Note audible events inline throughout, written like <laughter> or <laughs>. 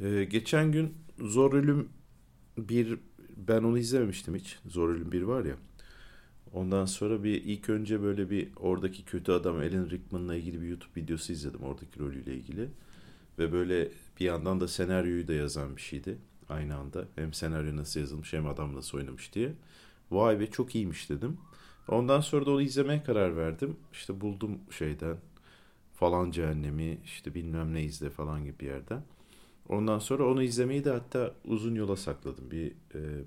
Ee, geçen gün Zor Ölüm bir ben onu izlememiştim hiç. Zor Ölüm bir var ya. Ondan sonra bir ilk önce böyle bir oradaki kötü adam Alan Rickman'la ilgili bir YouTube videosu izledim oradaki rolüyle ilgili. Ve böyle bir yandan da senaryoyu da yazan bir şeydi aynı anda. Hem senaryo nasıl yazılmış hem adam nasıl oynamış diye. Vay be çok iyiymiş dedim. Ondan sonra da onu izlemeye karar verdim. İşte buldum şeyden falan cehennemi işte bilmem ne izle falan gibi bir yerden. Ondan sonra onu izlemeyi de hatta uzun yola sakladım. Bir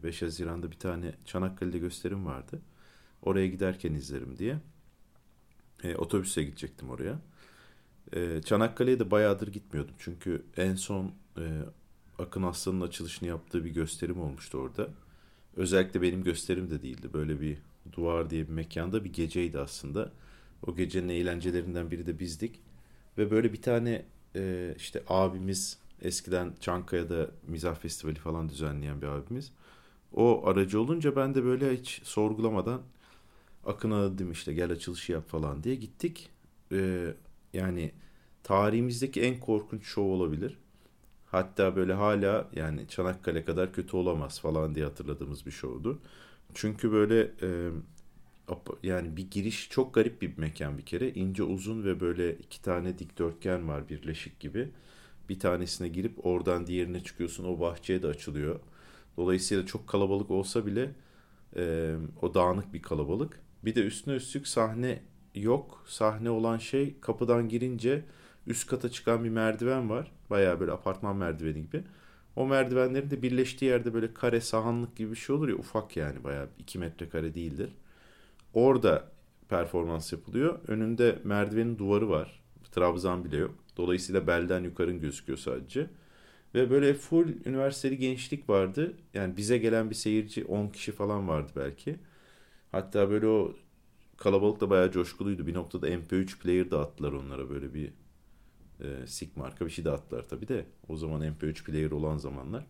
5 e, Haziran'da bir tane Çanakkale'de gösterim vardı. Oraya giderken izlerim diye. E, otobüse gidecektim oraya. E, Çanakkale'ye de bayağıdır gitmiyordum. Çünkü en son e, Akın Aslan'ın açılışını yaptığı bir gösterim olmuştu orada. Özellikle benim gösterim de değildi. Böyle bir duvar diye bir mekanda bir geceydi aslında. O gecenin eğlencelerinden biri de bizdik. Ve böyle bir tane e, işte abimiz eskiden Çankaya'da mizah festivali falan düzenleyen bir abimiz. O aracı olunca ben de böyle hiç sorgulamadan Akın'a dedim işte gel açılışı yap falan diye gittik. Ee, yani tarihimizdeki en korkunç şov olabilir. Hatta böyle hala yani Çanakkale kadar kötü olamaz falan diye hatırladığımız bir şovdu. Çünkü böyle e, yani bir giriş çok garip bir mekan bir kere. ince uzun ve böyle iki tane dikdörtgen var birleşik gibi. Bir tanesine girip oradan diğerine çıkıyorsun. O bahçeye de açılıyor. Dolayısıyla çok kalabalık olsa bile e, o dağınık bir kalabalık. Bir de üstüne üstlük sahne yok. Sahne olan şey kapıdan girince üst kata çıkan bir merdiven var. Bayağı böyle apartman merdiveni gibi. O merdivenlerin de birleştiği yerde böyle kare sahanlık gibi bir şey olur ya ufak yani bayağı 2 metrekare değildir. Orada performans yapılıyor. Önünde merdivenin duvarı var. Trabzan bile yok. Dolayısıyla belden yukarın gözüküyor sadece. Ve böyle full üniversiteli gençlik vardı. Yani bize gelen bir seyirci 10 kişi falan vardı belki. Hatta böyle o kalabalık da bayağı coşkuluydu. Bir noktada MP3 player dağıttılar onlara böyle bir e, SIG marka bir şey dağıttılar tabii de. O zaman MP3 player olan zamanlar.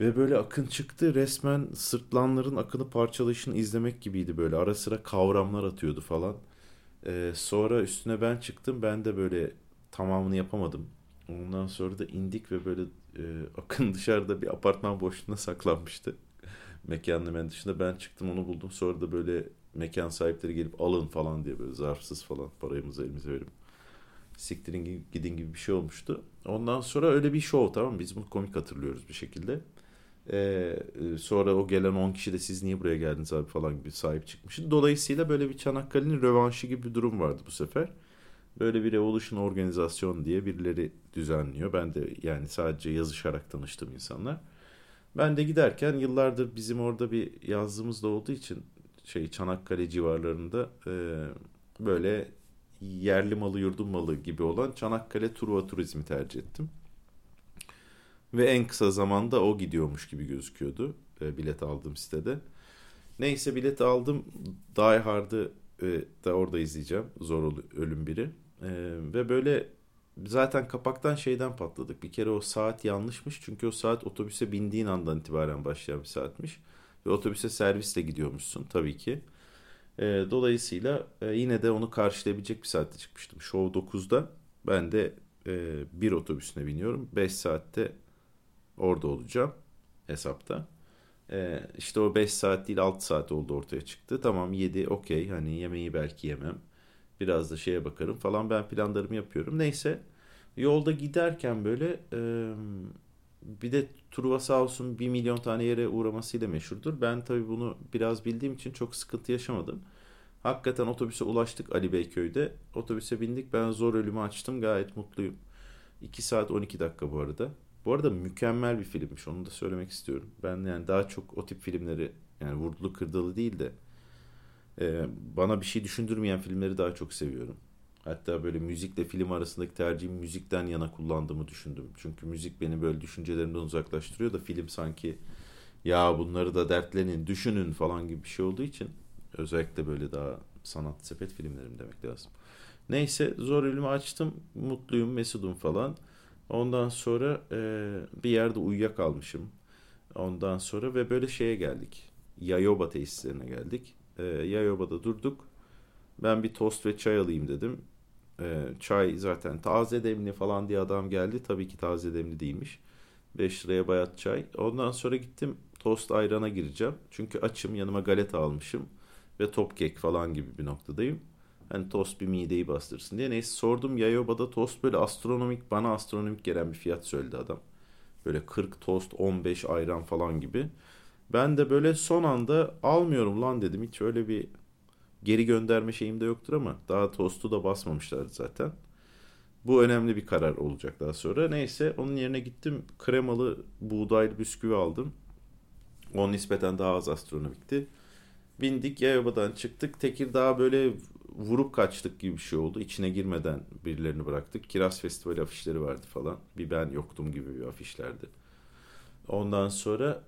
Ve böyle akın çıktı resmen sırtlanların akını parçalayışını izlemek gibiydi böyle. Ara sıra kavramlar atıyordu falan. Ee, sonra üstüne ben çıktım. Ben de böyle tamamını yapamadım. Ondan sonra da indik ve böyle e, <laughs> akın dışarıda bir apartman boşluğuna saklanmıştı. <laughs> Mekanın hemen dışında ben çıktım onu buldum. Sonra da böyle mekan sahipleri gelip alın falan diye böyle zarfsız falan parayımızı elimize verip siktirin gidin gibi bir şey olmuştu. Ondan sonra öyle bir show tamam mı? Biz bunu komik hatırlıyoruz bir şekilde. Ee, sonra o gelen 10 kişi de siz niye buraya geldiniz abi falan gibi sahip çıkmıştı. Dolayısıyla böyle bir Çanakkale'nin rövanşı gibi bir durum vardı bu sefer. Böyle bir Revolution organizasyon diye birileri düzenliyor. Ben de yani sadece yazışarak tanıştım insanlar. Ben de giderken yıllardır bizim orada bir yazdığımız da olduğu için şey Çanakkale civarlarında e, böyle yerli malı yurdum malı gibi olan Çanakkale Truva Turizmi tercih ettim. Ve en kısa zamanda o gidiyormuş gibi gözüküyordu e, bilet aldığım sitede. Neyse bilet aldım. Die Hard'ı e, da orada izleyeceğim. Zor Ölüm biri. E, ve böyle zaten kapaktan şeyden patladık. Bir kere o saat yanlışmış. Çünkü o saat otobüse bindiğin andan itibaren başlayan bir saatmiş. Ve otobüse servisle gidiyormuşsun tabii ki. E, dolayısıyla e, yine de onu karşılayabilecek bir saatte çıkmıştım. Show 9'da. Ben de e, bir otobüsüne biniyorum. 5 saatte orada olacağım hesapta. E, işte o 5 saat değil 6 saat oldu ortaya çıktı. Tamam 7 okey hani yemeği belki yemem. Biraz da şeye bakarım falan ben planlarımı yapıyorum. Neyse yolda giderken böyle e, bir de Truva sağ olsun bir milyon tane yere uğramasıyla meşhurdur. Ben tabii bunu biraz bildiğim için çok sıkıntı yaşamadım. Hakikaten otobüse ulaştık Ali Beyköy'de. Otobüse bindik. Ben zor ölümü açtım. Gayet mutluyum. 2 saat 12 dakika bu arada. Bu arada mükemmel bir filmmiş. Onu da söylemek istiyorum. Ben yani daha çok o tip filmleri yani vurdulu kırdalı değil de e, bana bir şey düşündürmeyen filmleri daha çok seviyorum. Hatta böyle müzikle film arasındaki tercihimi müzikten yana kullandığımı düşündüm. Çünkü müzik beni böyle düşüncelerimden uzaklaştırıyor da film sanki ya bunları da dertlenin, düşünün falan gibi bir şey olduğu için özellikle böyle daha sanat sepet filmlerim demek lazım. Neyse zor ölümü açtım. Mutluyum, mesudum falan. Ondan sonra e, bir yerde uyuyakalmışım. Ondan sonra ve böyle şeye geldik. Yayoba tesislerine geldik. E, Yayoba'da durduk. Ben bir tost ve çay alayım dedim. Ee, çay zaten taze demli falan diye adam geldi. Tabii ki taze demli değilmiş. 5 liraya bayat çay. Ondan sonra gittim tost ayrana gireceğim. Çünkü açım yanıma galeta almışım. Ve top kek falan gibi bir noktadayım. Hani tost bir mideyi bastırsın diye. Neyse sordum Yayoba'da tost böyle astronomik bana astronomik gelen bir fiyat söyledi adam. Böyle 40 tost 15 ayran falan gibi. Ben de böyle son anda almıyorum lan dedim. Hiç öyle bir geri gönderme şeyim de yoktur ama daha tostu da basmamışlardı zaten. Bu önemli bir karar olacak daha sonra. Neyse onun yerine gittim kremalı buğdaylı bisküvi aldım. O nispeten daha az astronomikti. Bindik Yayova'dan çıktık. Tekirdağ böyle vurup kaçtık gibi bir şey oldu. İçine girmeden birilerini bıraktık. Kiraz Festivali afişleri vardı falan. Bir ben yoktum gibi bir afişlerdi. Ondan sonra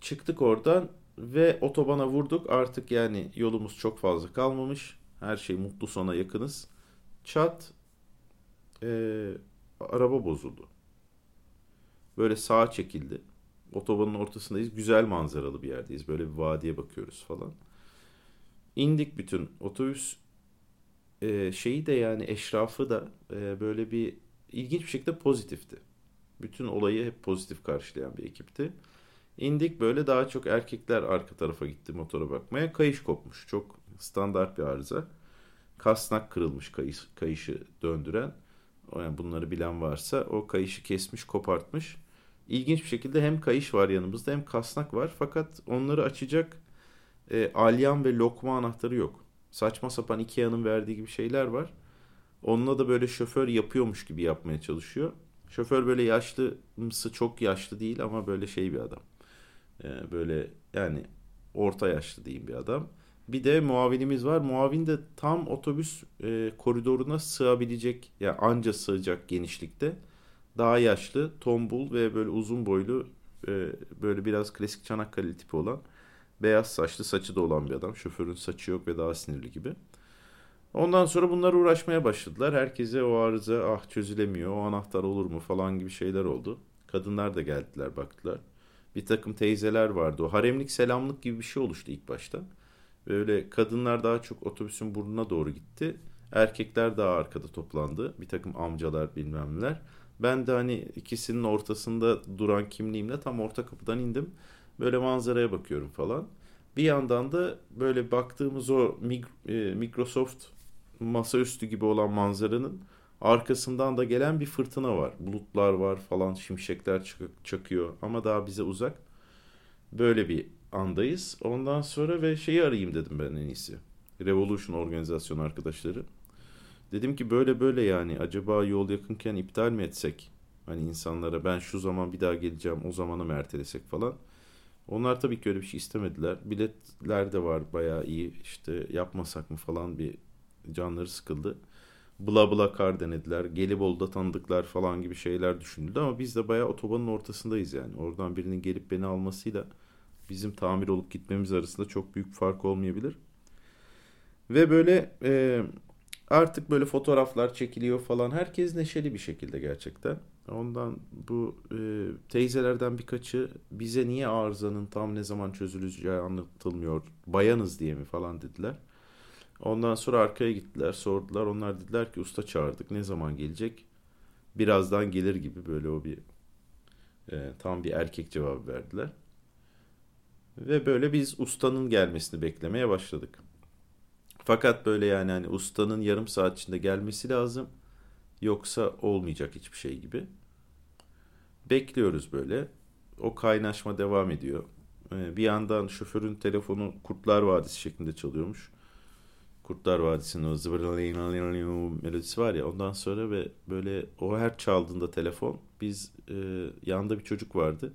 çıktık oradan ve otobana vurduk. Artık yani yolumuz çok fazla kalmamış. Her şey mutlu sona yakınız. Çat e, araba bozuldu. Böyle sağa çekildi. Otobanın ortasındayız. Güzel manzaralı bir yerdeyiz. Böyle bir vadiye bakıyoruz falan. İndik bütün otobüs e, şeyi de yani eşrafı da e, böyle bir ilginç bir şekilde pozitifti. Bütün olayı hep pozitif karşılayan bir ekipti. İndik böyle daha çok erkekler arka tarafa gitti motora bakmaya. Kayış kopmuş. Çok standart bir arıza. Kasnak kırılmış kayış, kayışı döndüren. Yani bunları bilen varsa o kayışı kesmiş, kopartmış. İlginç bir şekilde hem kayış var yanımızda hem kasnak var. Fakat onları açacak e, alyan ve lokma anahtarı yok. Saçma sapan Ikea'nın verdiği gibi şeyler var. Onunla da böyle şoför yapıyormuş gibi yapmaya çalışıyor. Şoför böyle yaşlı mısı çok yaşlı değil ama böyle şey bir adam. Ee, böyle yani orta yaşlı diyeyim bir adam. Bir de muavinimiz var. Muavin de tam otobüs e, koridoruna sığabilecek ya yani anca sığacak genişlikte. Daha yaşlı, tombul ve böyle uzun boylu e, böyle biraz klasik Çanakkale tipi olan beyaz saçlı saçı da olan bir adam. Şoförün saçı yok ve daha sinirli gibi. Ondan sonra bunlar uğraşmaya başladılar. Herkese o arıza ah çözülemiyor, o anahtar olur mu falan gibi şeyler oldu. Kadınlar da geldiler baktılar. Bir takım teyzeler vardı. O haremlik selamlık gibi bir şey oluştu ilk başta. Böyle kadınlar daha çok otobüsün burnuna doğru gitti. Erkekler daha arkada toplandı. Bir takım amcalar bilmem neler. Ben de hani ikisinin ortasında duran kimliğimle tam orta kapıdan indim. Böyle manzaraya bakıyorum falan. Bir yandan da böyle baktığımız o e, Microsoft masaüstü gibi olan manzaranın arkasından da gelen bir fırtına var. Bulutlar var falan, şimşekler çakıyor ama daha bize uzak. Böyle bir andayız. Ondan sonra ve şeyi arayayım dedim ben en iyisi. Revolution organizasyon arkadaşları. Dedim ki böyle böyle yani acaba yol yakınken iptal mi etsek? Hani insanlara ben şu zaman bir daha geleceğim o zamanı mı ertelesek falan. Onlar tabii ki öyle bir şey istemediler. Biletler de var bayağı iyi. İşte yapmasak mı falan bir canları sıkıldı. Bula bula kar denediler. Gelibolu'da tanıdıklar falan gibi şeyler düşünüldü ama biz de bayağı otobanın ortasındayız yani. Oradan birinin gelip beni almasıyla bizim tamir olup gitmemiz arasında çok büyük fark olmayabilir. Ve böyle e, artık böyle fotoğraflar çekiliyor falan. Herkes neşeli bir şekilde gerçekten. Ondan bu e, teyzelerden birkaçı bize niye arızanın tam ne zaman çözüleceği anlatılmıyor. Bayanız diye mi falan dediler. Ondan sonra arkaya gittiler sordular. Onlar dediler ki usta çağırdık ne zaman gelecek? Birazdan gelir gibi böyle o bir e, tam bir erkek cevabı verdiler. Ve böyle biz ustanın gelmesini beklemeye başladık. Fakat böyle yani hani ustanın yarım saat içinde gelmesi lazım. Yoksa olmayacak hiçbir şey gibi. Bekliyoruz böyle. O kaynaşma devam ediyor. Ee, bir yandan şoförün telefonu Kurtlar Vadisi şeklinde çalıyormuş. Kurtlar Vadisi'nin o zıvırlalayın melodisi var ya ondan sonra ve böyle o her çaldığında telefon biz e, yanında bir çocuk vardı.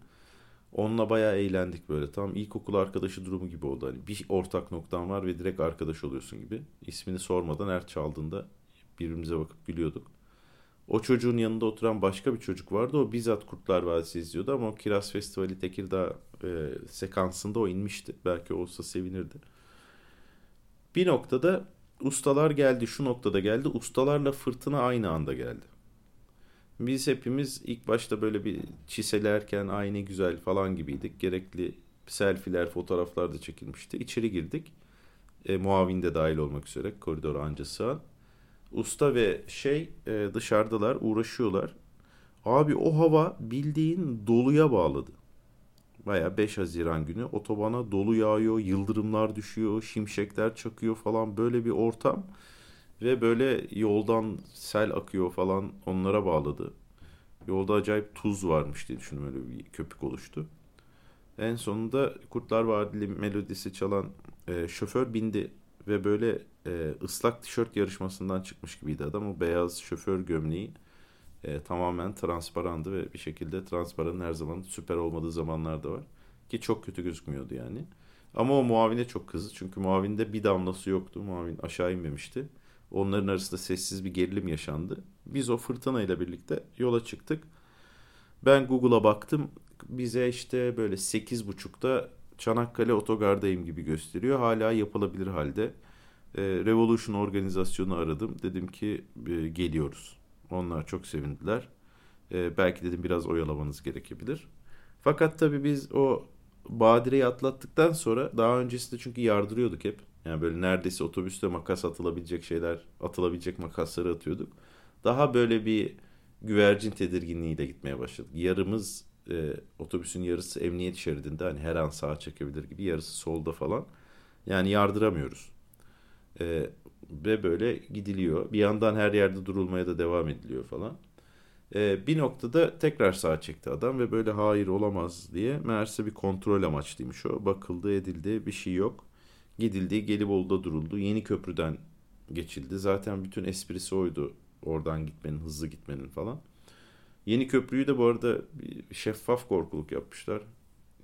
Onunla bayağı eğlendik böyle. Tam ilkokul arkadaşı durumu gibi oldu. Hani bir ortak noktan var ve direkt arkadaş oluyorsun gibi. İsmini sormadan her çaldığında birbirimize bakıp gülüyorduk. O çocuğun yanında oturan başka bir çocuk vardı. O bizzat Kurtlar Vadisi izliyordu ama o Kiraz Festivali Tekirdağ e, sekansında o inmişti. Belki olsa sevinirdi. Bir noktada ustalar geldi. Şu noktada geldi. Ustalarla fırtına aynı anda geldi. Biz hepimiz ilk başta böyle bir çiselerken aynı güzel falan gibiydik. Gerekli selfiler, fotoğraflar da çekilmişti. İçeri girdik. E, muavin de dahil olmak üzere koridor anca sığan. Usta ve şey e, dışarıdalar uğraşıyorlar. Abi o hava bildiğin doluya bağladı. Baya 5 Haziran günü otobana dolu yağıyor, yıldırımlar düşüyor, şimşekler çakıyor falan böyle bir ortam. Ve böyle yoldan sel akıyor falan onlara bağladı. Yolda acayip tuz varmış diye düşündüm öyle bir köpük oluştu. En sonunda Kurtlar Vadili melodisi çalan e, şoför bindi ve böyle e, ıslak tişört yarışmasından çıkmış gibiydi adam. O beyaz şoför gömleği e, tamamen transparandı ve bir şekilde transparanın her zaman süper olmadığı zamanlar da var. Ki çok kötü gözükmüyordu yani. Ama o muavine çok kızdı. Çünkü muavinde bir damlası yoktu. Muavin aşağı inmemişti. Onların arasında sessiz bir gerilim yaşandı. Biz o fırtına ile birlikte yola çıktık. Ben Google'a baktım. Bize işte böyle 8.30'da Çanakkale Otogar'dayım gibi gösteriyor. Hala yapılabilir halde. Ee, Revolution organizasyonu aradım. Dedim ki e, geliyoruz. Onlar çok sevindiler. Ee, belki dedim biraz oyalamanız gerekebilir. Fakat tabii biz o badireyi atlattıktan sonra daha öncesinde çünkü yardırıyorduk hep. Yani böyle neredeyse otobüste makas atılabilecek şeyler, atılabilecek makasları atıyorduk. Daha böyle bir güvercin tedirginliğiyle gitmeye başladık. Yarımız e, otobüsün yarısı emniyet şeridinde hani her an sağa çekebilir gibi yarısı solda falan. Yani yardıramıyoruz. E, ve böyle gidiliyor. Bir yandan her yerde durulmaya da devam ediliyor falan. E, bir noktada tekrar sağa çekti adam ve böyle hayır olamaz diye meğerse bir kontrol amaçlıymış o. Bakıldı edildi bir şey yok. Gidildi Gelibolu'da duruldu. Yeni köprüden geçildi. Zaten bütün esprisi oydu oradan gitmenin, hızlı gitmenin falan. Yeni köprüyü de bu arada şeffaf korkuluk yapmışlar.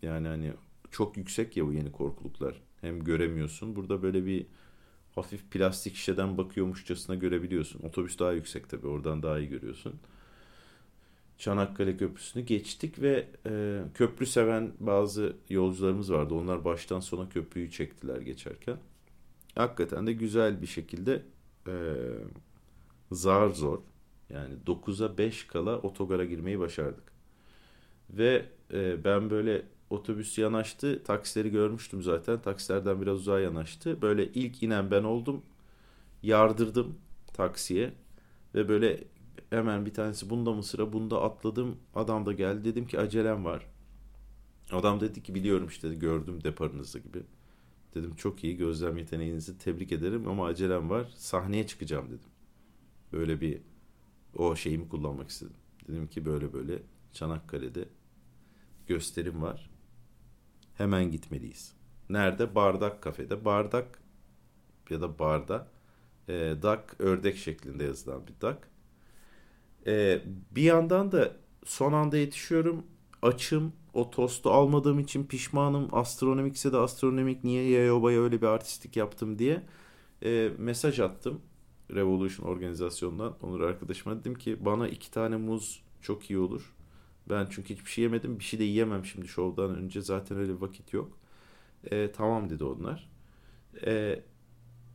Yani hani çok yüksek ya bu yeni korkuluklar. Hem göremiyorsun. Burada böyle bir hafif plastik şişeden bakıyormuşçasına görebiliyorsun. Otobüs daha yüksek tabii. Oradan daha iyi görüyorsun. Çanakkale Köprüsü'nü geçtik ve e, köprü seven bazı yolcularımız vardı. Onlar baştan sona köprüyü çektiler geçerken. Hakikaten de güzel bir şekilde e, zar zor yani 9'a 5 kala otogara girmeyi başardık. Ve e, ben böyle otobüs yanaştı. Taksileri görmüştüm zaten. Taksilerden biraz uzağa yanaştı. Böyle ilk inen ben oldum. Yardırdım taksiye. Ve böyle hemen bir tanesi bunda mı sıra bunda atladım. Adam da geldi. Dedim ki acelem var. Adam dedi ki biliyorum işte gördüm deparınızı gibi. Dedim çok iyi gözlem yeteneğinizi tebrik ederim ama acelem var. Sahneye çıkacağım dedim. Böyle bir o şeyimi kullanmak istedim. Dedim ki böyle böyle Çanakkale'de gösterim var. Hemen gitmeliyiz. Nerede? Bardak kafede. Bardak ya da barda e, dak ördek şeklinde yazılan bir dak. E, bir yandan da son anda yetişiyorum. Açım. O tostu almadığım için pişmanım. Astronomikse de astronomik niye Yayoba'ya öyle bir artistik yaptım diye e, mesaj attım. Revolution organizasyondan Onur arkadaşıma dedim ki bana iki tane muz çok iyi olur. Ben çünkü hiçbir şey yemedim. Bir şey de yiyemem şimdi şovdan önce. Zaten öyle vakit yok. E, tamam dedi onlar. E,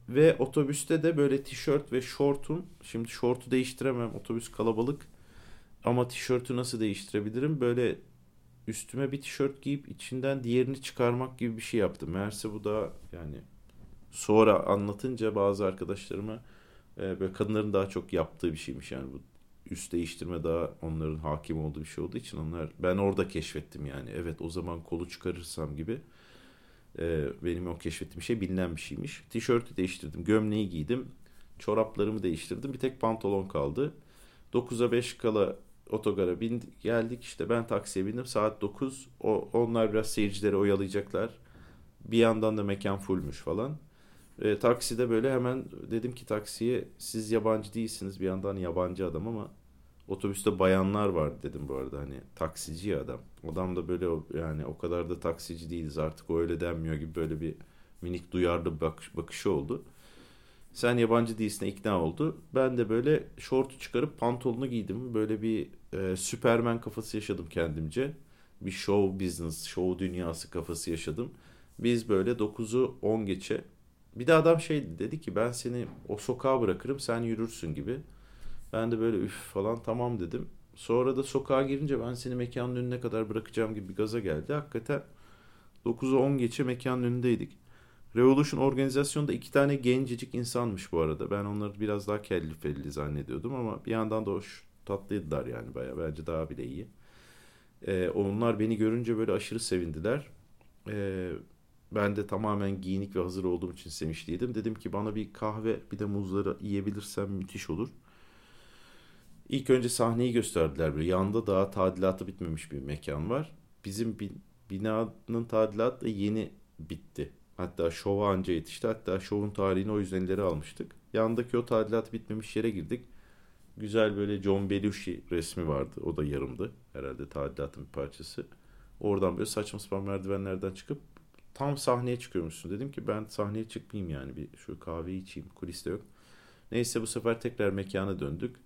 ve otobüste de böyle tişört ve şortum. Şimdi şortu değiştiremem. Otobüs kalabalık. Ama tişörtü nasıl değiştirebilirim? Böyle üstüme bir tişört giyip içinden diğerini çıkarmak gibi bir şey yaptım. Meğerse bu da yani sonra anlatınca bazı arkadaşlarıma e, böyle kadınların daha çok yaptığı bir şeymiş yani bu üst değiştirme daha onların hakim olduğu bir şey olduğu için onlar ben orada keşfettim yani evet o zaman kolu çıkarırsam gibi e, benim o keşfettiğim şey bilinen bir şeymiş. Tişörtü değiştirdim, gömleği giydim, çoraplarımı değiştirdim, bir tek pantolon kaldı. 9'a 5 kala otogara bindik, geldik işte ben taksiye bindim saat 9 o, onlar biraz seyircileri oyalayacaklar. Bir yandan da mekan fullmüş falan. E, takside böyle hemen dedim ki taksiye siz yabancı değilsiniz bir yandan yabancı adam ama otobüste bayanlar var dedim bu arada hani taksici adam. Adam da böyle yani o kadar da taksici değiliz artık o öyle denmiyor gibi böyle bir minik duyarlı bakış, bakışı oldu. Sen yabancı değilsin ikna oldu. Ben de böyle şortu çıkarıp pantolonu giydim. Böyle bir e, Süpermen kafası yaşadım kendimce. Bir show business, show dünyası kafası yaşadım. Biz böyle 9'u 10 geçe bir de adam şey dedi ki ben seni o sokağa bırakırım sen yürürsün gibi. Ben de böyle üf falan tamam dedim. Sonra da sokağa girince ben seni mekanın önüne kadar bırakacağım gibi bir gaza geldi. Hakikaten 9'u 10 geçe mekanın önündeydik. Revolution organizasyonda iki tane gencecik insanmış bu arada. Ben onları biraz daha kelli felli zannediyordum ama bir yandan da hoş tatlıydılar yani bayağı. Bence daha bile iyi. Ee, onlar beni görünce böyle aşırı sevindiler. Ee, ben de tamamen giyinik ve hazır olduğum için sevinçliydim. Dedim ki bana bir kahve bir de muzları yiyebilirsem müthiş olur. İlk önce sahneyi gösterdiler böyle. Yanında daha tadilatı bitmemiş bir mekan var. Bizim binanın tadilatı yeni bitti. Hatta şova anca yetişti. Hatta şovun tarihini o yüzden ileri almıştık. Yandaki o tadilat bitmemiş yere girdik. Güzel böyle John Belushi resmi vardı. O da yarımdı. Herhalde tadilatın bir parçası. Oradan böyle saçma sapan merdivenlerden çıkıp tam sahneye çıkıyormuşsun. Dedim ki ben sahneye çıkmayayım yani. Bir şu kahve içeyim. Kuliste yok. Neyse bu sefer tekrar mekana döndük.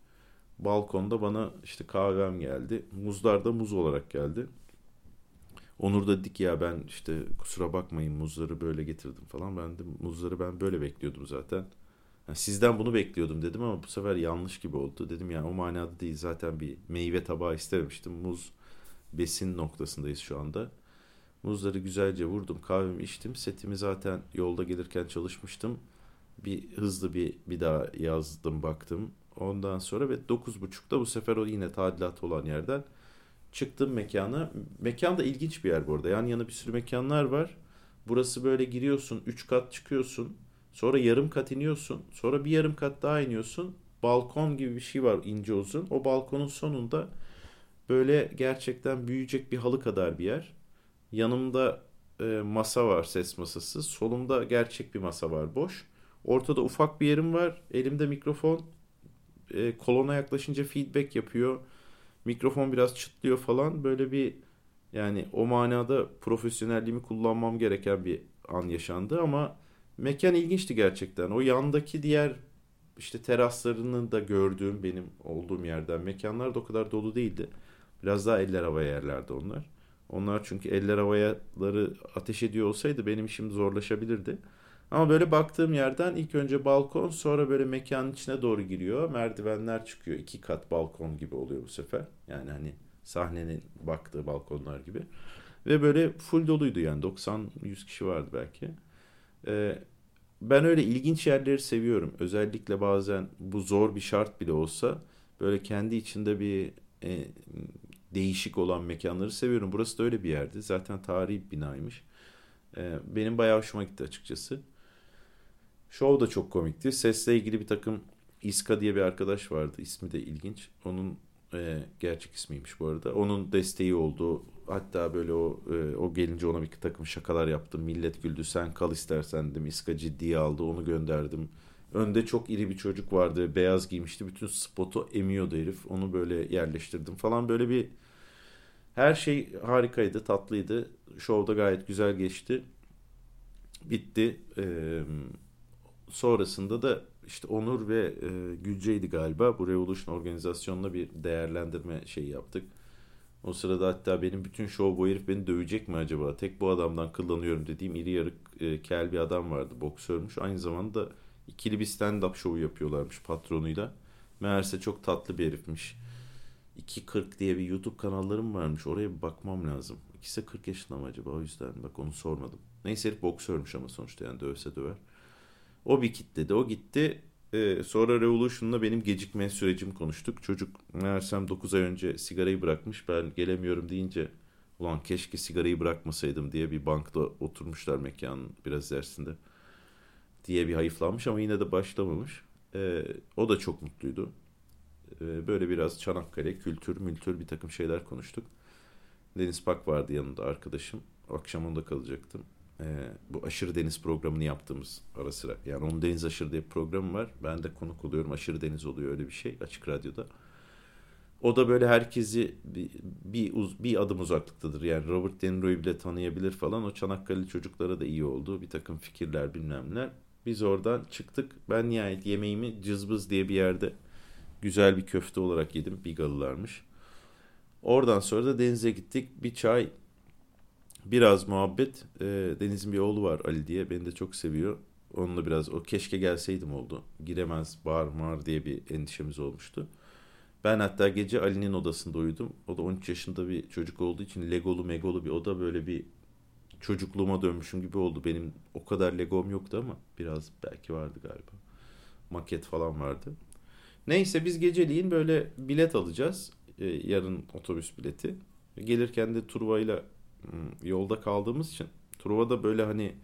Balkonda bana işte kahvem geldi. Muzlar da muz olarak geldi. Onur da dedik ya ben işte kusura bakmayın muzları böyle getirdim falan. Ben de muzları ben böyle bekliyordum zaten. Yani sizden bunu bekliyordum dedim ama bu sefer yanlış gibi oldu. Dedim yani o manada değil zaten bir meyve tabağı istememiştim. Muz besin noktasındayız şu anda. Muzları güzelce vurdum kahvemi içtim. Setimi zaten yolda gelirken çalışmıştım. Bir hızlı bir bir daha yazdım baktım. Ondan sonra ve 9.30'da bu sefer o yine tadilat olan yerden çıktım mekana. Mekan da ilginç bir yer bu arada. Yan yana bir sürü mekanlar var. Burası böyle giriyorsun, 3 kat çıkıyorsun. Sonra yarım kat iniyorsun. Sonra bir yarım kat daha iniyorsun. Balkon gibi bir şey var ince uzun. O balkonun sonunda böyle gerçekten büyüyecek bir halı kadar bir yer. Yanımda e, masa var ses masası. Solumda gerçek bir masa var boş. Ortada ufak bir yerim var. Elimde mikrofon. E, kolona yaklaşınca feedback yapıyor mikrofon biraz çıtlıyor falan böyle bir yani o manada profesyonelliğimi kullanmam gereken bir an yaşandı ama mekan ilginçti gerçekten. O yandaki diğer işte teraslarını da gördüğüm benim olduğum yerden mekanlar da o kadar dolu değildi. Biraz daha eller havaya yerlerdi onlar. Onlar çünkü eller havayaları ateş ediyor olsaydı benim işim zorlaşabilirdi. Ama böyle baktığım yerden ilk önce balkon sonra böyle mekanın içine doğru giriyor. Merdivenler çıkıyor. iki kat balkon gibi oluyor bu sefer. Yani hani sahnenin baktığı balkonlar gibi. Ve böyle full doluydu yani 90-100 kişi vardı belki. Ee, ben öyle ilginç yerleri seviyorum. Özellikle bazen bu zor bir şart bile olsa böyle kendi içinde bir e, değişik olan mekanları seviyorum. Burası da öyle bir yerdi. Zaten tarihi bir binaymış. Ee, benim bayağı hoşuma gitti açıkçası. Show da çok komikti. Sesle ilgili bir takım İska diye bir arkadaş vardı. İsmi de ilginç. Onun e, gerçek ismiymiş bu arada. Onun desteği oldu. Hatta böyle o e, o gelince ona bir takım şakalar yaptım. Millet güldü. Sen kal istersen dedim. İska ciddiye aldı. Onu gönderdim. Önde çok iri bir çocuk vardı. Beyaz giymişti. Bütün spotu emiyordu herif. Onu böyle yerleştirdim falan. Böyle bir her şey harikaydı, tatlıydı. Şovda gayet güzel geçti. Bitti. Eee sonrasında da işte Onur ve e, Gülce'ydi galiba bu Revolution organizasyonla bir değerlendirme şeyi yaptık. O sırada hatta benim bütün show bu herif beni dövecek mi acaba? Tek bu adamdan kullanıyorum dediğim iri yarık e, kel bir adam vardı. Boksörmüş. Aynı zamanda ikili bir stand-up show yapıyorlarmış patronuyla. Meğerse çok tatlı bir herifmiş. 2.40 diye bir YouTube kanallarım varmış. Oraya bir bakmam lazım. İkisi 40 yaşında mı acaba? O yüzden bak onu sormadım. Neyse herif boksörmüş ama sonuçta yani dövse döver. O bir kitledi. O gitti. Ee, sonra Revolution'la benim gecikme sürecim konuştuk. Çocuk meğersem 9 ay önce sigarayı bırakmış. Ben gelemiyorum deyince ulan keşke sigarayı bırakmasaydım diye bir bankta oturmuşlar mekanın biraz dersinde diye bir hayıflanmış ama yine de başlamamış. Ee, o da çok mutluydu. Ee, böyle biraz Çanakkale, kültür, mültür bir takım şeyler konuştuk. Deniz Pak vardı yanında arkadaşım. Akşam onda kalacaktım e, bu Aşırı Deniz programını yaptığımız ara sıra. Yani onun Deniz Aşırı diye bir programı var. Ben de konuk oluyorum. Aşırı Deniz oluyor öyle bir şey Açık Radyo'da. O da böyle herkesi bir, bir, bir adım uzaklıktadır. Yani Robert De Niro'yu bile tanıyabilir falan. O Çanakkale çocuklara da iyi oldu. Bir takım fikirler bilmem neler. Biz oradan çıktık. Ben nihayet yemeğimi Cızbız diye bir yerde güzel bir köfte olarak yedim. Bigalılarmış. Oradan sonra da denize gittik. Bir çay biraz muhabbet. E, Deniz'in bir oğlu var Ali diye. Beni de çok seviyor. Onunla biraz o keşke gelseydim oldu. Giremez bağır mağır diye bir endişemiz olmuştu. Ben hatta gece Ali'nin odasında uyudum. O da 13 yaşında bir çocuk olduğu için Legolu megolu bir oda böyle bir çocukluğuma dönmüşüm gibi oldu. Benim o kadar Legom yoktu ama biraz belki vardı galiba. Maket falan vardı. Neyse biz geceliğin böyle bilet alacağız. Ee, yarın otobüs bileti. Gelirken de Truva'yla hmm, yolda kaldığımız için Truva'da böyle hani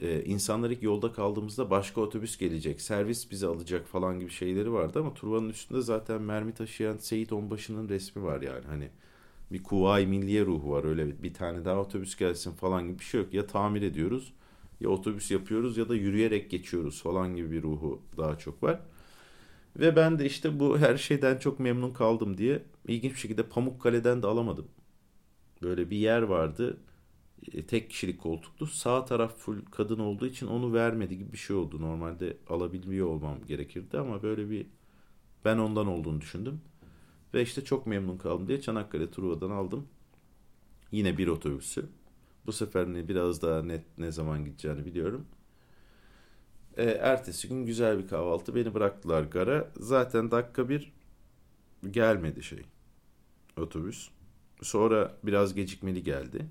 e, insanlar ilk yolda kaldığımızda başka otobüs gelecek, servis bizi alacak falan gibi şeyleri vardı ama Truva'nın üstünde zaten mermi taşıyan Seyit Onbaşı'nın resmi var yani hani bir Kuvayi Milliye ruhu var öyle bir tane daha otobüs gelsin falan gibi bir şey yok. Ya tamir ediyoruz ya otobüs yapıyoruz ya da yürüyerek geçiyoruz falan gibi bir ruhu daha çok var. Ve ben de işte bu her şeyden çok memnun kaldım diye ilginç bir şekilde Pamukkale'den de alamadım. Böyle bir yer vardı. E, tek kişilik koltuklu. Sağ taraf full kadın olduğu için onu vermedi gibi bir şey oldu. Normalde alabiliyor olmam gerekirdi ama böyle bir ben ondan olduğunu düşündüm. Ve işte çok memnun kaldım diye Çanakkale Truva'dan aldım. Yine bir otobüsü. Bu sefer ne biraz daha net ne zaman gideceğini biliyorum. E, ertesi gün güzel bir kahvaltı. Beni bıraktılar gara. Zaten dakika bir gelmedi şey. Otobüs. Sonra biraz gecikmeli geldi.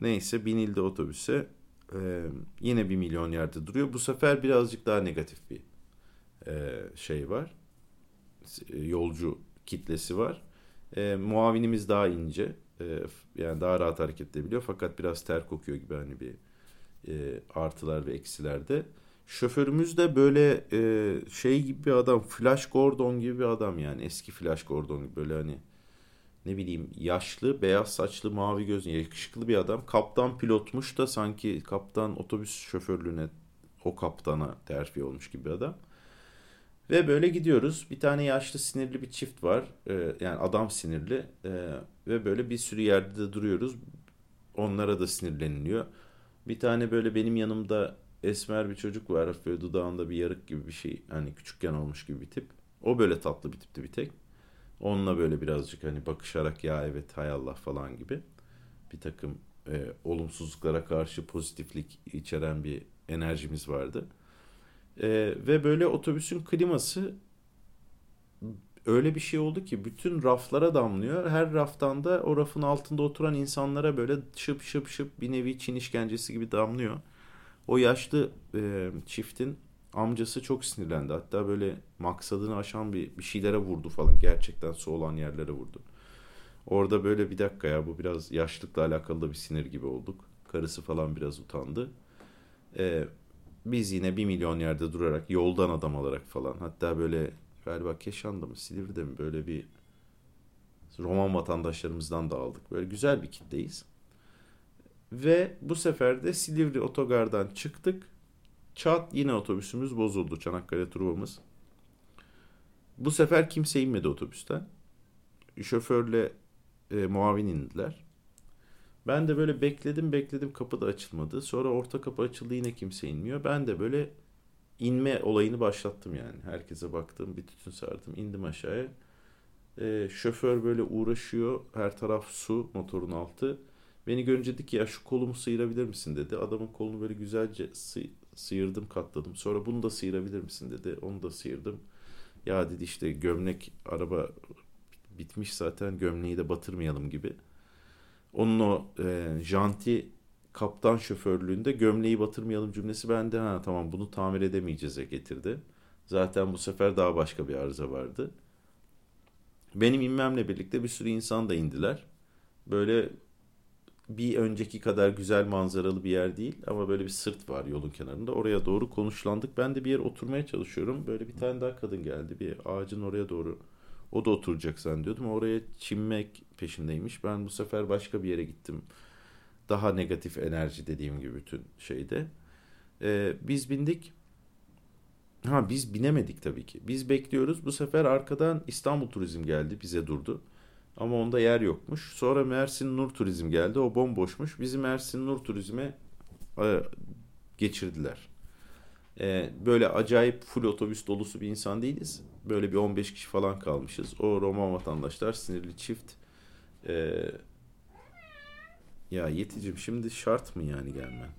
Neyse binildi otobüse. E, yine bir milyon yerde duruyor. Bu sefer birazcık daha negatif bir e, şey var. E, yolcu kitlesi var. E, muavinimiz daha ince. E, yani daha rahat hareket edebiliyor. Fakat biraz ter kokuyor gibi hani bir e, artılar ve eksilerde. Şoförümüz de böyle e, şey gibi bir adam. Flash Gordon gibi bir adam yani. Eski Flash Gordon gibi böyle hani ne bileyim yaşlı, beyaz saçlı, mavi gözlü, yakışıklı bir adam. Kaptan pilotmuş da sanki kaptan otobüs şoförlüğüne o kaptana terfi olmuş gibi bir adam. Ve böyle gidiyoruz. Bir tane yaşlı sinirli bir çift var. Ee, yani adam sinirli. Ee, ve böyle bir sürü yerde de duruyoruz. Onlara da sinirleniliyor. Bir tane böyle benim yanımda esmer bir çocuk var. Böyle dudağında bir yarık gibi bir şey. Hani küçükken olmuş gibi bir tip. O böyle tatlı bir tipti bir tek. Onunla böyle birazcık hani bakışarak ya evet hay Allah falan gibi bir takım e, olumsuzluklara karşı pozitiflik içeren bir enerjimiz vardı. E, ve böyle otobüsün kliması öyle bir şey oldu ki bütün raflara damlıyor. Her raftan da o rafın altında oturan insanlara böyle şıp şıp şıp bir nevi Çin işkencesi gibi damlıyor. O yaşlı e, çiftin amcası çok sinirlendi. Hatta böyle maksadını aşan bir, bir şeylere vurdu falan. Gerçekten su olan yerlere vurdu. Orada böyle bir dakika ya bu biraz yaşlıkla alakalı da bir sinir gibi olduk. Karısı falan biraz utandı. Ee, biz yine bir milyon yerde durarak yoldan adam alarak falan hatta böyle galiba Keşan'da mı Silivri'de mi böyle bir Roman vatandaşlarımızdan da aldık. Böyle güzel bir kitleyiz. Ve bu sefer de Silivri otogardan çıktık. Çat yine otobüsümüz bozuldu. Çanakkale Truva'mız. Bu sefer kimse inmedi otobüsten. Şoförle e, muavin indiler. Ben de böyle bekledim bekledim kapı da açılmadı. Sonra orta kapı açıldı yine kimse inmiyor. Ben de böyle inme olayını başlattım yani. Herkese baktım bir tütün sardım indim aşağıya. E, şoför böyle uğraşıyor. Her taraf su motorun altı. Beni görünce dedi ki ya şu kolumu sıyırabilir misin dedi. Adamın kolunu böyle güzelce sıyırdım katladım. Sonra bunu da sıyırabilir misin dedi. Onu da sıyırdım. Ya dedi işte gömlek araba bitmiş zaten gömleği de batırmayalım gibi. Onun o e, janti kaptan şoförlüğünde gömleği batırmayalım cümlesi bende ha tamam bunu tamir edemeyeceğiz'e getirdi. Zaten bu sefer daha başka bir arıza vardı. Benim inmemle birlikte bir sürü insan da indiler. Böyle bir önceki kadar güzel manzaralı bir yer değil ama böyle bir sırt var yolun kenarında. Oraya doğru konuşlandık. Ben de bir yer oturmaya çalışıyorum. Böyle bir tane daha kadın geldi. Bir ağacın oraya doğru o da oturacak zannediyordum. Oraya çinmek peşindeymiş. Ben bu sefer başka bir yere gittim. Daha negatif enerji dediğim gibi bütün şeyde. Ee, biz bindik. Ha biz binemedik tabii ki. Biz bekliyoruz. Bu sefer arkadan İstanbul Turizm geldi. Bize durdu. Ama onda yer yokmuş. Sonra Mersin Nur Turizm geldi. O bomboşmuş. Bizi Mersin Nur Turizm'e e, geçirdiler. E, böyle acayip full otobüs dolusu bir insan değiliz. Böyle bir 15 kişi falan kalmışız. O Roma vatandaşlar sinirli çift. E, ya Yeticim şimdi şart mı yani gelmen?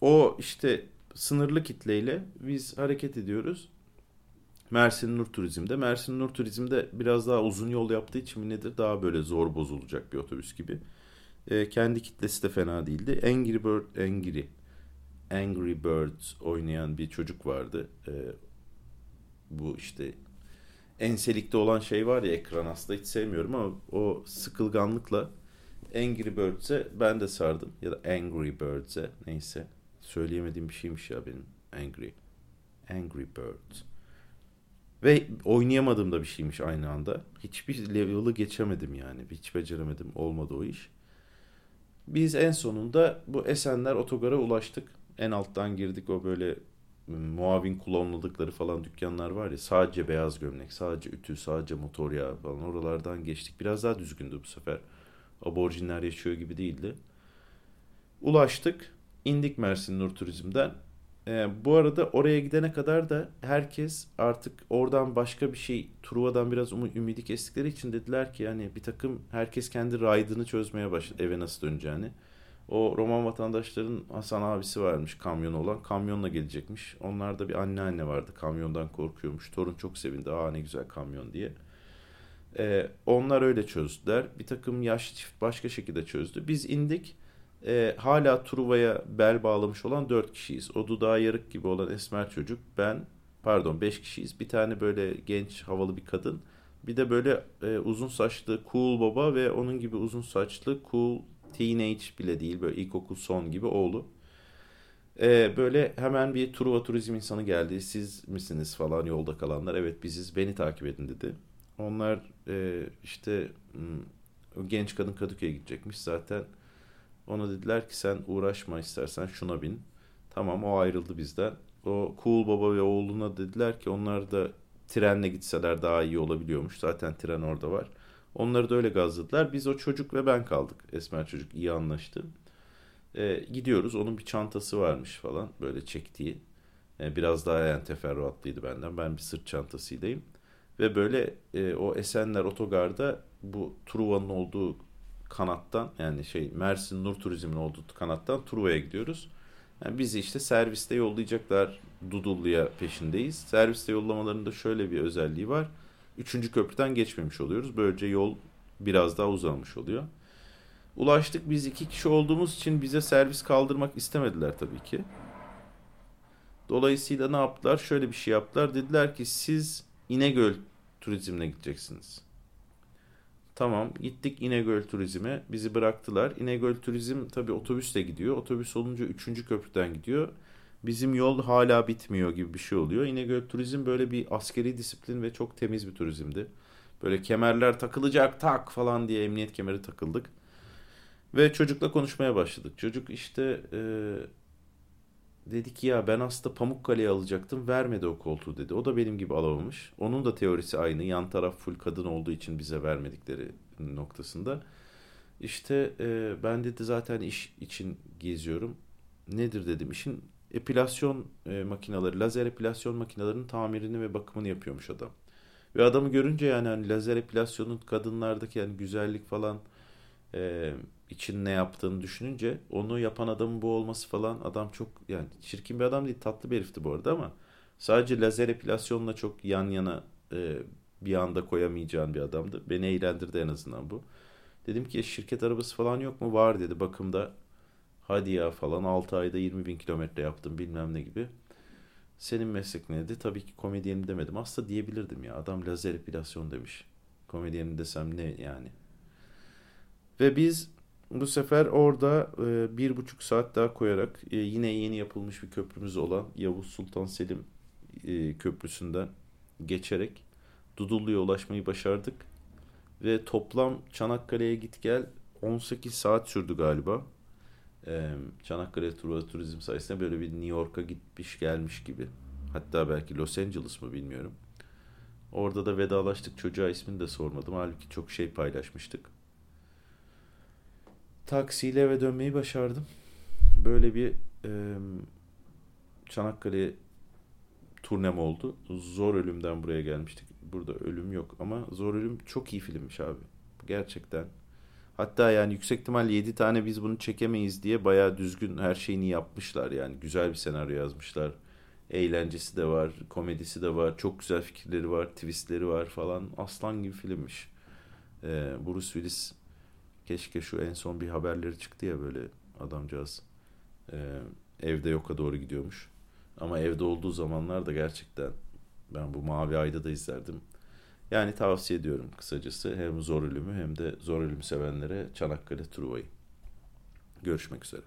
O işte sınırlı kitleyle biz hareket ediyoruz. Mersin Nur Turizm'de. Mersin Nur Turizm'de biraz daha uzun yol yaptığı için nedir daha böyle zor bozulacak bir otobüs gibi. E, kendi kitlesi de fena değildi. Angry Bird, Angry, Angry Birds oynayan bir çocuk vardı. E, bu işte enselikte olan şey var ya ekran aslında hiç sevmiyorum ama o sıkılganlıkla Angry Birds'e ben de sardım. Ya da Angry Birds'e neyse. Söyleyemediğim bir şeymiş ya benim. Angry. Angry Birds. Ve oynayamadığım da bir şeymiş aynı anda. Hiçbir level'ı geçemedim yani. Hiç beceremedim. Olmadı o iş. Biz en sonunda bu Esenler Otogar'a ulaştık. En alttan girdik o böyle muavin kullanıldıkları falan dükkanlar var ya sadece beyaz gömlek, sadece ütü, sadece motor yağı falan oralardan geçtik. Biraz daha düzgündü bu sefer. Aborjinler yaşıyor gibi değildi. Ulaştık. indik Mersin Nur Turizm'den. Ee, bu arada oraya gidene kadar da herkes artık oradan başka bir şey Truva'dan biraz um ümidi kestikleri için dediler ki yani bir takım herkes kendi raydını çözmeye başladı eve nasıl döneceğini. O Roman vatandaşların Hasan abisi varmış kamyon olan. Kamyonla gelecekmiş. Onlarda bir anneanne vardı. Kamyondan korkuyormuş. Torun çok sevindi. Aa ne güzel kamyon diye. Ee, onlar öyle çözdüler. Bir takım yaşlı çift başka şekilde çözdü. Biz indik. Ee, hala Truva'ya bel bağlamış olan dört kişiyiz. O dudağı yarık gibi olan esmer çocuk. Ben pardon beş kişiyiz. Bir tane böyle genç havalı bir kadın. Bir de böyle e, uzun saçlı cool baba ve onun gibi uzun saçlı cool teenage bile değil böyle ilkokul son gibi oğlu. Ee, böyle hemen bir Truva turizm insanı geldi. Siz misiniz falan yolda kalanlar. Evet biziz beni takip edin dedi. Onlar e, işte hmm, genç kadın Kadıköy'e gidecekmiş zaten. Ona dediler ki sen uğraşma istersen şuna bin. Tamam o ayrıldı bizden. O cool baba ve oğluna dediler ki onlar da trenle gitseler daha iyi olabiliyormuş. Zaten tren orada var. Onları da öyle gazladılar. Biz o çocuk ve ben kaldık. Esmer çocuk iyi anlaştı. Ee, gidiyoruz. Onun bir çantası varmış falan. Böyle çektiği. Ee, biraz daha yani teferruatlıydı benden. Ben bir sırt çantasıydayım. Ve böyle e, o Esenler Otogar'da bu Truva'nın olduğu kanattan yani şey Mersin Nur Turizm'in olduğu kanattan Truva'ya gidiyoruz. Yani bizi işte serviste yollayacaklar Dudullu'ya peşindeyiz. Serviste yollamalarında şöyle bir özelliği var. Üçüncü köprüden geçmemiş oluyoruz. Böylece yol biraz daha uzamış oluyor. Ulaştık biz iki kişi olduğumuz için bize servis kaldırmak istemediler tabii ki. Dolayısıyla ne yaptılar? Şöyle bir şey yaptılar. Dediler ki siz İnegöl turizmine gideceksiniz. Tamam gittik İnegöl turizme. Bizi bıraktılar. İnegöl turizm tabii otobüsle gidiyor. Otobüs olunca üçüncü köprüden gidiyor bizim yol hala bitmiyor gibi bir şey oluyor. İnegöl Turizm böyle bir askeri disiplin ve çok temiz bir turizmdi. Böyle kemerler takılacak tak falan diye emniyet kemeri takıldık. Ve çocukla konuşmaya başladık. Çocuk işte dedi ki ya ben aslında Pamukkale'ye alacaktım vermedi o koltuğu dedi. O da benim gibi alamamış. Onun da teorisi aynı. Yan taraf full kadın olduğu için bize vermedikleri noktasında. İşte e, ben dedi zaten iş için geziyorum. Nedir dedim işin epilasyon e, makineleri, lazer epilasyon makinelerinin tamirini ve bakımını yapıyormuş adam. Ve adamı görünce yani hani lazer epilasyonun kadınlardaki yani güzellik falan e, için ne yaptığını düşününce onu yapan adamın bu olması falan adam çok yani çirkin bir adam değil tatlı bir herifti bu arada ama sadece lazer epilasyonla çok yan yana e, bir anda koyamayacağın bir adamdı. Beni eğlendirdi en azından bu. Dedim ki şirket arabası falan yok mu? Var dedi bakımda hadi ya falan 6 ayda 20 bin kilometre yaptım bilmem ne gibi. Senin meslek neydi? Tabii ki komedyenim demedim. Aslında diyebilirdim ya. Adam lazer epilasyon demiş. Komedyenim desem ne yani. Ve biz bu sefer orada e, bir buçuk saat daha koyarak e, yine yeni yapılmış bir köprümüz olan Yavuz Sultan Selim e, Köprüsü'nden geçerek Dudullu'ya ulaşmayı başardık. Ve toplam Çanakkale'ye git gel 18 saat sürdü galiba e, Çanakkale Truva Turizm sayesinde böyle bir New York'a gitmiş gelmiş gibi. Hatta belki Los Angeles mı bilmiyorum. Orada da vedalaştık. Çocuğa ismini de sormadım. Halbuki çok şey paylaşmıştık. Taksiyle eve dönmeyi başardım. Böyle bir e, Çanakkale turnem oldu. Zor Ölüm'den buraya gelmiştik. Burada ölüm yok ama Zor Ölüm çok iyi filmmiş abi. Gerçekten Hatta yani yüksek ihtimalle 7 tane biz bunu çekemeyiz diye bayağı düzgün her şeyini yapmışlar yani. Güzel bir senaryo yazmışlar. Eğlencesi de var, komedisi de var, çok güzel fikirleri var, twistleri var falan. Aslan gibi filmmiş. Ee, Bruce Willis Keşke şu en son bir haberleri çıktı ya böyle adamcağız e, evde yoka doğru gidiyormuş. Ama evde olduğu zamanlar da gerçekten ben bu Mavi Ay'da da izlerdim. Yani tavsiye ediyorum kısacası hem zor ölümü hem de zor ölüm sevenlere Çanakkale Truva'yı. Görüşmek üzere.